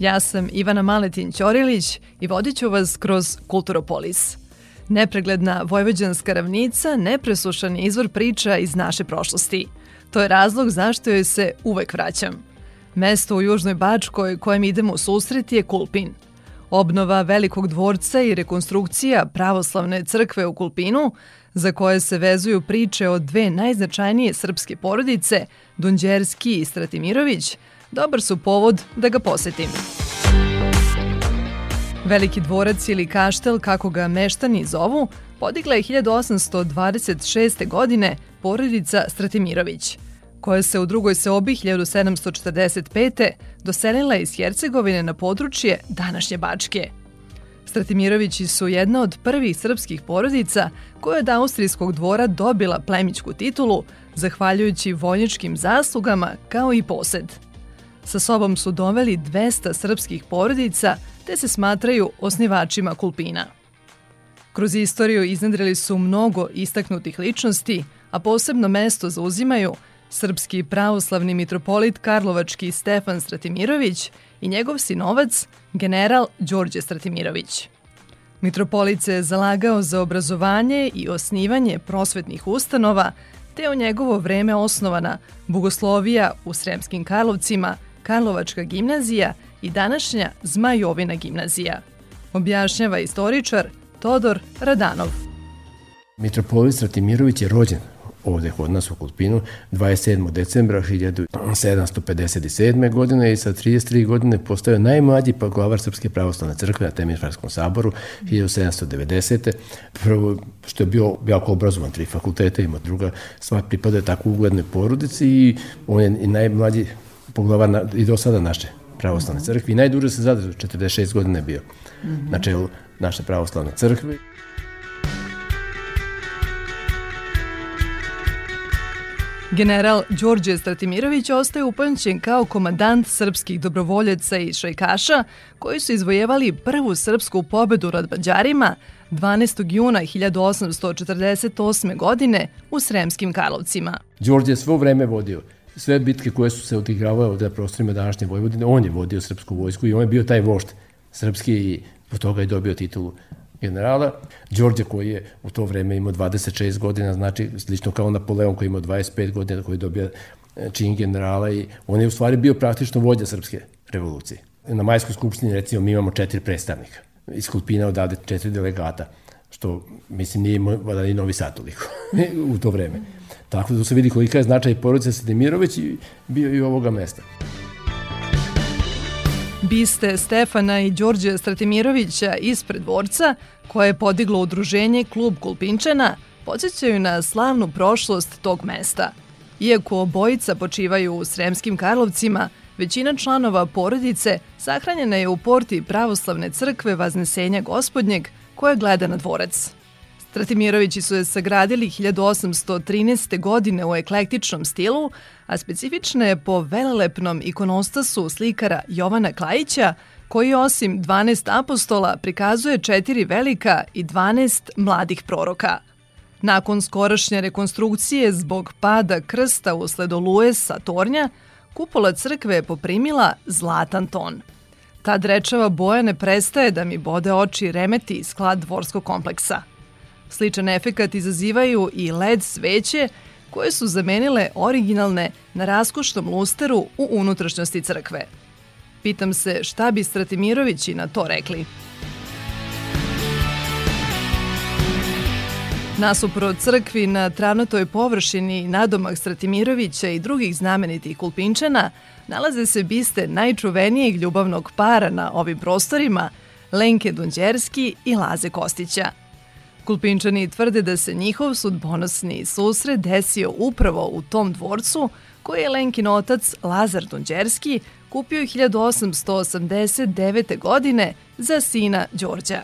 Ja sam Ivana Maletin Ćorilić i vodit ću vas kroz Kulturopolis. Nepregledna vojvođanska ravnica nepresušan izvor priča iz naše prošlosti. To je razlog zašto joj se uvek vraćam. Mesto u Južnoj Bačkoj kojem idemo u susret je Kulpin. Obnova velikog dvorca i rekonstrukcija pravoslavne crkve u Kulpinu, za koje se vezuju priče o dve najznačajnije srpske porodice, Dunđerski i Stratimirović, dobar su povod da ga posetim. Veliki dvorac ili kaštel, kako ga meštani zovu, podigla je 1826. godine porodica Stratimirović, koja se u drugoj seobi 1745. doselila iz Hercegovine na područje današnje Bačke. Stratimirovići su jedna od prvih srpskih porodica koja je od austrijskog dvora dobila plemićku titulu, zahvaljujući vojničkim zaslugama kao i posed – Sa sobom su doveli 200 srpskih porodica te se smatraju osnivačima Kulpina. Kroz istoriju iznedrili su mnogo istaknutih ličnosti, a posebno mesto zauzimaju srpski pravoslavni mitropolit Karlovački Stefan Stratimirović i njegov sinovac, general Đorđe Stratimirović. Mitropolit se zalagao za obrazovanje i osnivanje prosvetnih ustanova, te u njegovo vreme osnovana Bogoslovija u Sremskim Karlovcima – Karlovačka gimnazija i današnja Zmajovina gimnazija. Objašnjava istoričar Todor Radanov. Mitropolit Stratimirović je rođen ovde kod nas u Kulpinu 27. decembra 1757. godine i sa 33 godine postao najmlađi poglavar Srpske pravoslavne crkve na Temirfarskom saboru 1790. Prvo što je bio jako obrazovan, tri fakulteta ima druga, stvar pripada tako uglednoj porodici i on je i najmlađi poglavar i do sada naše pravoslavne crkve i najduže se zadržao, 46 godina je bio na čelu naše pravoslavne crkve. General Đorđe Stratimirović ostaje upamćen kao komandant srpskih dobrovoljaca i šajkaša koji su izvojevali prvu srpsku pobedu nad Bađarima 12. juna 1848. godine u Sremskim Karlovcima. Đorđe je svo vreme vodio sve bitke koje su se odigravale ovde na prostorima današnje Vojvodine, on je vodio srpsku vojsku i on je bio taj vošt srpski i po toga je dobio titulu generala. Đorđe koji je u to vreme imao 26 godina, znači slično kao Napoleon koji je imao 25 godina, koji je dobio e, čin generala i on je u stvari bio praktično vođa srpske revolucije. Na majskoj skupštini recimo mi imamo četiri predstavnika. Iz Kulpina odavde četiri delegata, što mislim nije imao da ni Novi Sad toliko u to vreme. Tako da se vidi kolika je značaj porodice Sedemirović i bio i ovoga mesta. Biste Stefana i Đorđe Stratimirovića ispred dvorca, koje je podiglo udruženje Klub Kulpinčana, podsjećaju na slavnu prošlost tog mesta. Iako obojica počivaju u Sremskim Karlovcima, većina članova porodice sahranjena je u porti pravoslavne crkve Vaznesenja gospodnjeg koja gleda na dvorac. Stratimirovići su je sagradili 1813. godine u eklektičnom stilu, a specifična je po velelepnom ikonostasu slikara Jovana Klajića, koji osim 12 apostola prikazuje četiri velika i 12 mladih proroka. Nakon skorašnje rekonstrukcije zbog pada krsta usled oluje sa tornja, kupola crkve je poprimila zlatan ton. Ta drečava boja ne prestaje da mi bode oči remeti sklad dvorskog kompleksa – Sličan efekat izazivaju i LED sveće koje su zamenile originalne na raskošnom lusteru u unutrašnjosti crkve. Pitam se šta bi Stratimirovići na to rekli. Nasupro crkvi na travnatoj površini nadomak Stratimirovića i drugih znamenitih kulpinčana nalaze se biste najčuvenijeg ljubavnog para na ovim prostorima, Lenke Dunđerski i Laze Kostića. Kulpinčani tvrde da se njihov sudbonosni susret desio upravo u tom dvorcu koji je Lenkin otac Lazar Dunđerski kupio 1889. godine za sina Đorđa.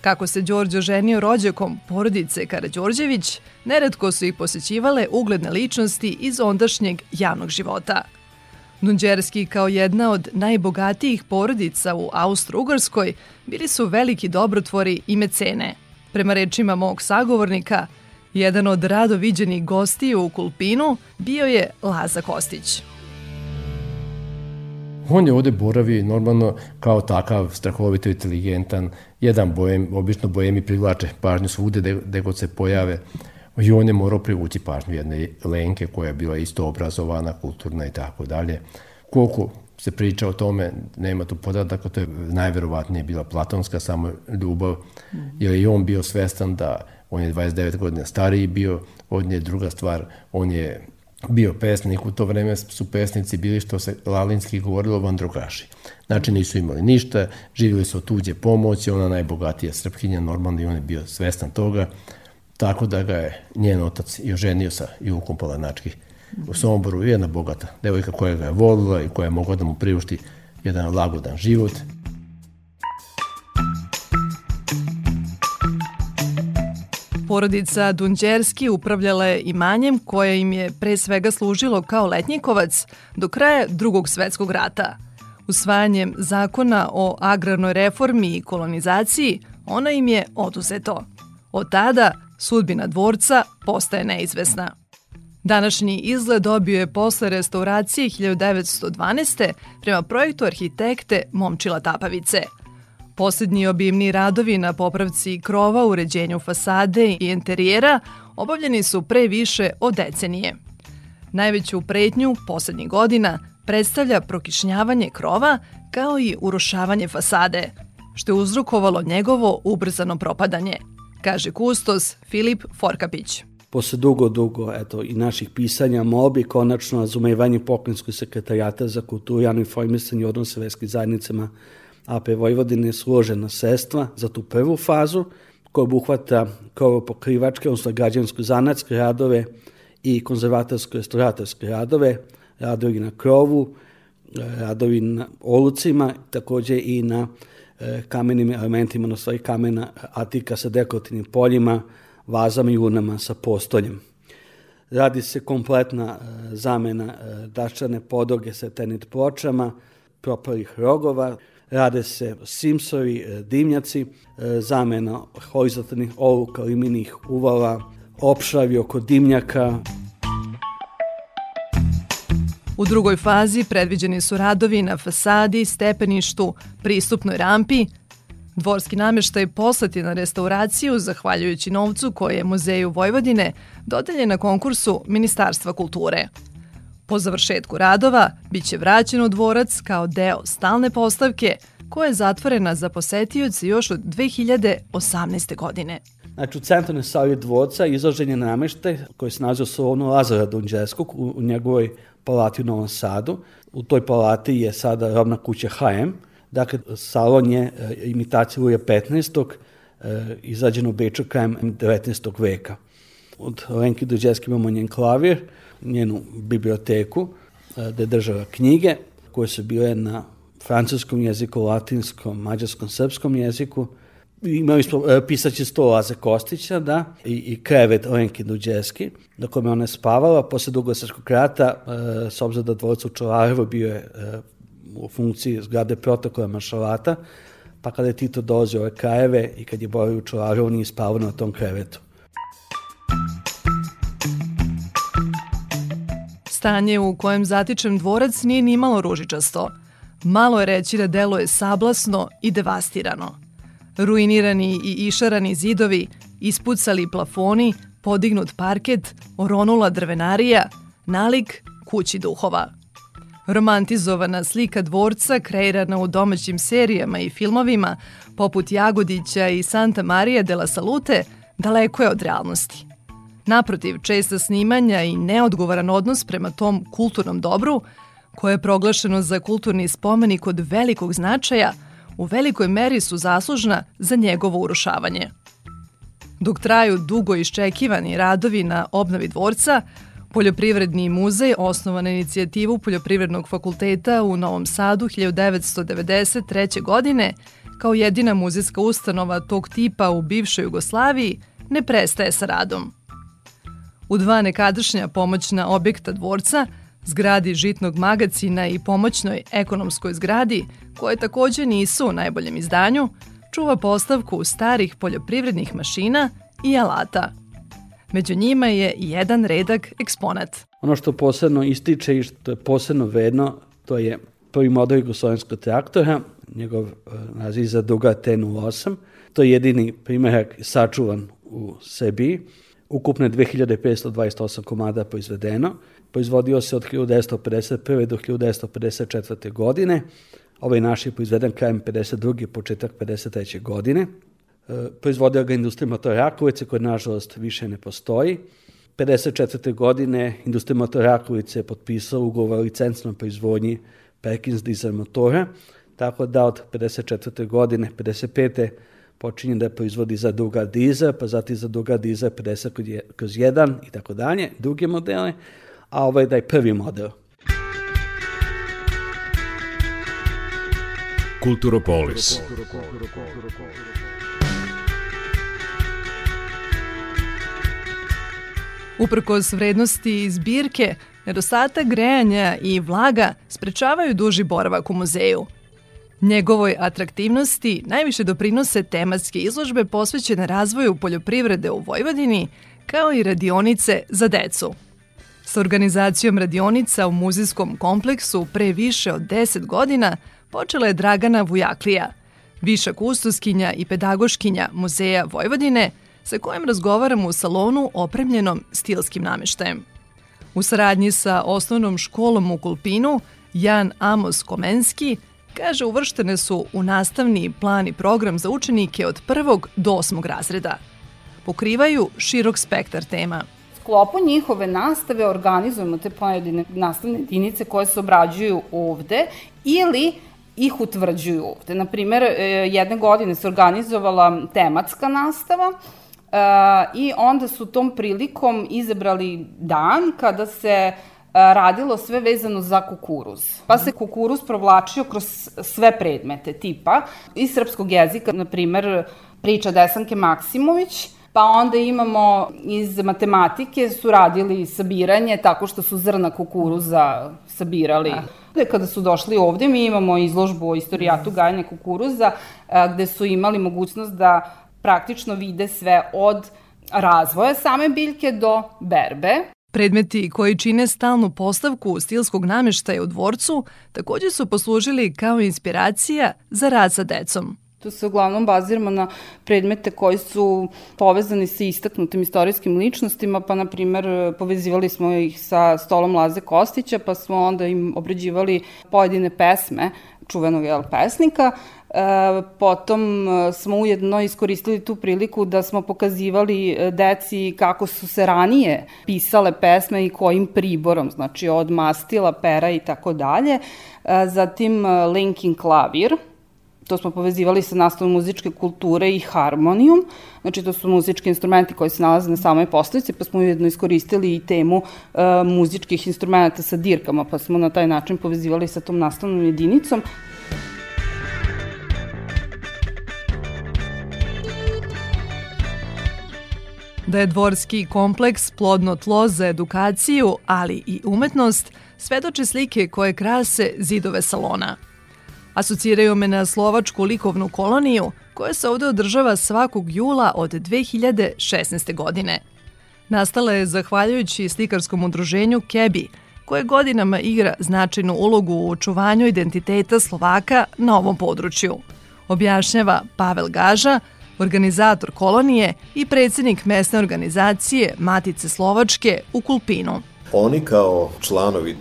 Kako se Đorđo ženio rođakom porodice Karađorđević, neretko su ih posećivale ugledne ličnosti iz ondašnjeg javnog života. Dunđerski kao jedna od najbogatijih porodica u Austro-Ugarskoj bili su veliki dobrotvori i mecene. Prema rečima mog sagovornika, jedan od rado viđenih gostiju u Kulpinu bio je Laza Kostić. On je ovde boravi normalno kao takav strahovito inteligentan, jedan bojem, obično bojemi privlače pažnju svude gde god se pojave. I on je morao privući pažnju jedne Lenke koja je bila isto obrazovana, kulturna i tako dalje. Koliko se priča o tome, nema tu podataka, to je najverovatnije bila platonska samo ljubav, jer je on bio svestan da on je 29 godina stariji bio, od nje. Druga stvar, on je bio pesnik, u to vreme su pesnici bili što se lalinski govorilo vandrogaši. Znači nisu imali ništa, živjeli su od tuđe pomoći, ona najbogatija srpkinja, normalno i on je bio svestan toga, tako da ga je njen otac i oženio sa Jukom Palanački u Somboru, jedna bogata devojka koja ga je volila i koja je mogla da mu priušti jedan lagodan život. Porodica Dunđerski upravljala je imanjem koje im je pre svega služilo kao letnjikovac do kraja drugog svetskog rata. Usvajanjem zakona o agrarnoj reformi i kolonizaciji ona im je oduzeto. Od tada sudbina dvorca postaje neizvesna. Današnji izgled dobio je posle restauracije 1912. prema projektu arhitekte Momčila Tapavice – Poslednji obimni radovi na popravci krova, uređenju fasade i interijera obavljeni su pre više od decenije. Najveću pretnju poslednjih godina predstavlja prokišnjavanje krova kao i urušavanje fasade, što je uzrokovalo njegovo ubrzano propadanje, kaže kustos Filip Forkapić posle dugo, dugo eto, i naših pisanja, molbi, konačno razumevanje pokrenjskog sekretarijata za kulturu, javno informisanje i odnose verskih zajednicama AP Vojvodine složena sredstva za tu prvu fazu, koja obuhvata pokrivačke, odnosno građansko-zanatske radove i konzervatorsko-restauratorske radove, radovi na krovu, radovi na olucima, takođe i na e, kamenim elementima, na stvari kamena atika sa dekorativnim poljima, vazama i urnama sa postoljem. Radi se kompletna e, zamena e, daščane podoge sa tenit pločama, propalih rogova, rade se simsovi, e, dimnjaci, zamena horizontalnih oluka, liminih uvala, opšravi oko dimnjaka. U drugoj fazi predviđeni su radovi na fasadi, stepeništu, pristupnoj rampi, Dvorski nameštaj poslat je na restauraciju zahvaljujući novcu koje je Muzeju Vojvodine dodeljen na konkursu Ministarstva kulture. Po završetku radova biće vraćen u dvorac kao deo stalne postavke koja je zatvorena za posetioce još od 2018. godine. Znači, u centralnoj sali dvorca izložen je koji se naziva Solonu Lazara Dunđerskog u, u njegovoj palati u Novom Sadu. U toj palati je sada robna kuća HM. Dakle, salon je e, imitacija Luja 15. E, izađen u Beču krajem 19. veka. Od Lenki Dunđerske imamo njen klavir, njenu biblioteku, e, gde je držala knjige koje su bile na francuskom jeziku, latinskom, mađarskom, srpskom jeziku. Imali smo e, pisaće sto Laze Kostića, da, i, i krevet Lenke Duđeski, na kome ona je spavala. Posle Dugosrskog rata, e, s obzirom da dvorac u Čolarevo bio je u funkciji zgrade protokola Maršalata, pa kada je Tito dolazio ove krajeve i kad je borio u Čolarevo, nije spavao na tom krevetu. Stanje u kojem zatičem dvorac nije ni malo ružičasto. Malo je reći da deluje sablasno i devastirano. Ruinirani i išarani zidovi, ispucali plafoni, podignut parket, oronula drvenarija, nalik kući duhova. Romantizovana slika dvorca kreirana u domaćim serijama i filmovima poput Jagodića i Santa Maria de la Salute daleko je od realnosti. Naprotiv, česta snimanja i neodgovoran odnos prema tom kulturnom dobru, koje je proglašeno za kulturni spomenik od velikog značaja, u velikoj meri su zaslužna za njegovo urušavanje. Dok traju dugo iščekivani radovi na obnovi dvorca, Poljoprivredni muzej osnovan na inicijativu Poljoprivrednog fakulteta u Novom Sadu 1993. godine kao jedina muzejska ustanova tog tipa u bivšoj Jugoslaviji ne prestaje sa radom. U dva nekadašnja pomoćna objekta dvorca, zgradi žitnog magacina i pomoćnoj ekonomskoj zgradi, koje takođe nisu u najboljem izdanju, čuva postavku starih poljoprivrednih mašina i alata. Među njima je jedan redak eksponat. Ono što posebno ističe i što je posebno vedno, to je prvi model jugoslovenskog traktora, njegov uh, naziv za Duga T08. To je jedini primjerak sačuvan u Srbiji. Ukupno je 2528 komada proizvedeno. Proizvodio se od 1951. do 1954. godine. Ovaj naš je proizveden krajem 52. početak 53. godine. E, proizvodio ga industrija motora Rakovice, koja nažalost više ne postoji. 54. godine industrija motora Rakovice je potpisao ugovor o licencnom proizvodnji Perkins dizel motora, tako da od 54. godine, 55 počinje da proizvodi za druga dizel, pa zatim za druga dizel 50 kroz 1 i tako dalje, druge modele, a ovaj da je prvi model. Kulturopolis. Uprkos vrednosti zbirke, nedostatak grejanja i vlaga sprečavaju duži boravak u muzeju – Njegovoj atraktivnosti najviše doprinose tematske izložbe posvećene razvoju poljoprivrede u Vojvodini, kao i radionice za decu. Sa organizacijom radionica u muzejskom kompleksu pre više od 10 godina počela je Dragana Vujaklija, viša kustoskinja i pedagoškinja Muzeja Vojvodine, sa kojim razgovaramo u salonu opremljenom stilskim nameštajem. U saradnji sa osnovnom školom u Kulpinu, Jan Amos Komenski – Kaže, uvrštene su u nastavni plan i program za učenike od prvog do osmog razreda. Pokrivaju širok spektar tema. sklopu njihove nastave organizujemo te pojedine nastavne jedinice koje se obrađuju ovde ili ih utvrđuju ovde. Naprimer, e, jedne godine se organizovala tematska nastava, I onda su tom prilikom izabrali dan kada se radilo sve vezano za kukuruz. Pa se kukuruz provlačio kroz sve predmete tipa iz srpskog jezika, na primer priča Desanke Maksimović, pa onda imamo iz matematike su radili sabiranje tako što su zrna kukuruza sabirali. Ah. Kada su došli ovde, mi imamo izložbu o istorijatu gajanja kukuruza, gde su imali mogućnost da praktično vide sve od razvoja same biljke do berbe. Predmeti koji čine stalnu postavku stilskog nameštaja u dvorcu takođe su poslužili kao inspiracija za rad sa decom. Tu se uglavnom baziramo na predmete koji su povezani sa istaknutim istorijskim ličnostima, pa na primer povezivali smo ih sa stolom Laze Kostića, pa smo onda im obrađivali pojedine pesme čuvenog jel, pesnika. E, potom e, smo ujedno iskoristili tu priliku da smo pokazivali e, deci kako su se ranije pisale pesme i kojim priborom, znači od mastila, pera i tako dalje. Zatim linking klavir, to smo povezivali sa nastavom muzičke kulture i harmonijum, znači to su muzički instrumenti koji se nalaze na samoj postavici, pa smo ujedno iskoristili i temu uh, muzičkih instrumenta sa dirkama, pa smo na taj način povezivali sa tom nastavnom jedinicom. Da je dvorski kompleks plodno tlo za edukaciju, ali i umetnost, svedoče slike koje krase zidove salona – Asociraju me na slovačku likovnu koloniju koja se ovde održava svakog jula od 2016. godine. Nastala je zahvaljujući slikarskom udruženju Kebi, koje godinama igra značajnu ulogu u očuvanju identiteta Slovaka na ovom području. Objašnjava Pavel Gaža, organizator kolonije i predsednik mesne organizacije Matice Slovačke u Kulpinu. Oni kao članovi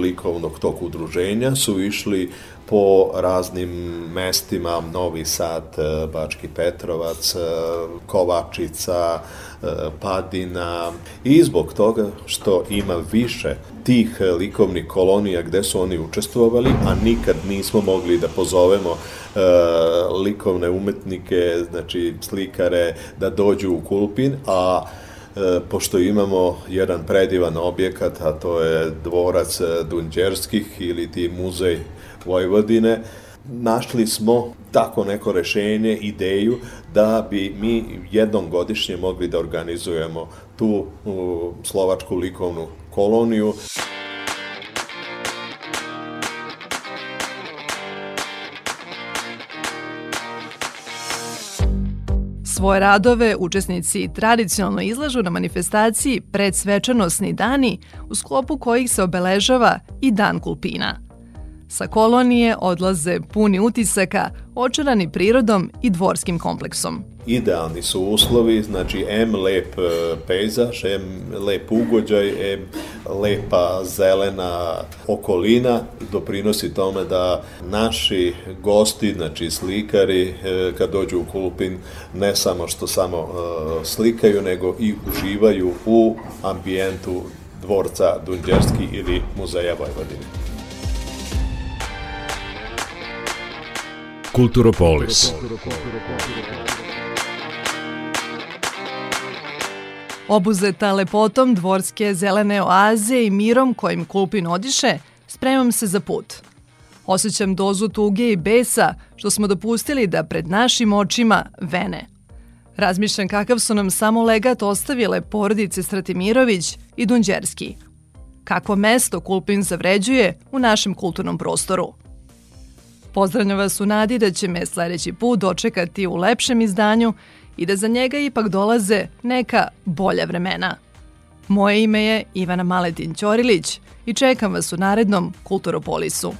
likovnog tog udruženja su išli po raznim mestima, Novi Sad, e, Bački Petrovac, e, Kovačica, e, Padina. I zbog toga što ima više tih likovnih kolonija gde su oni učestvovali, a nikad nismo mogli da pozovemo likovne umetnike, znači slikare, da dođu u Kulpin, a pošto imamo jedan predivan objekat, a to je dvorac Dunđerskih ili ti muzej Vojvodine, našli smo tako neko rešenje, ideju da bi mi jednom godišnje mogli da organizujemo tu slovačku likovnu koloniju. Svoje radove učesnici tradicionalno izlažu na manifestaciji Predsvečanosni dani u sklopu kojih se obeležava i Dan Kulpina. Sa kolonije odlaze puni utisaka, očarani prirodom i dvorskim kompleksom. Idealni su uslovi, znači M lep e, pejzaž, M lep ugođaj, M lepa zelena okolina doprinosi tome da naši gosti, znači slikari, e, kad dođu u Kulpin, ne samo što samo e, slikaju, nego i uživaju u ambijentu dvorca Dunđerski ili Muzeja Vojvodine. Kulturopolis. Obuzeta lepotom dvorske zelene oaze i mirom kojim Kulpin odiše, spremam se za put. Osećam dozu tuge i besa što smo dopustili da pred našim očima vene. Razmišljam kakav su nam samo legat ostavile porodice Stratimirović i Dunđerski. Kako mesto Kulpin zavređuje u našem kulturnom prostoru – Pozdravljam vas u nadi da će me sledeći put dočekati u lepšem izdanju i da za njega ipak dolaze neka bolja vremena. Moje ime je Ivana Maletin Ćorilić i čekam vas u narednom Kulturopolisu.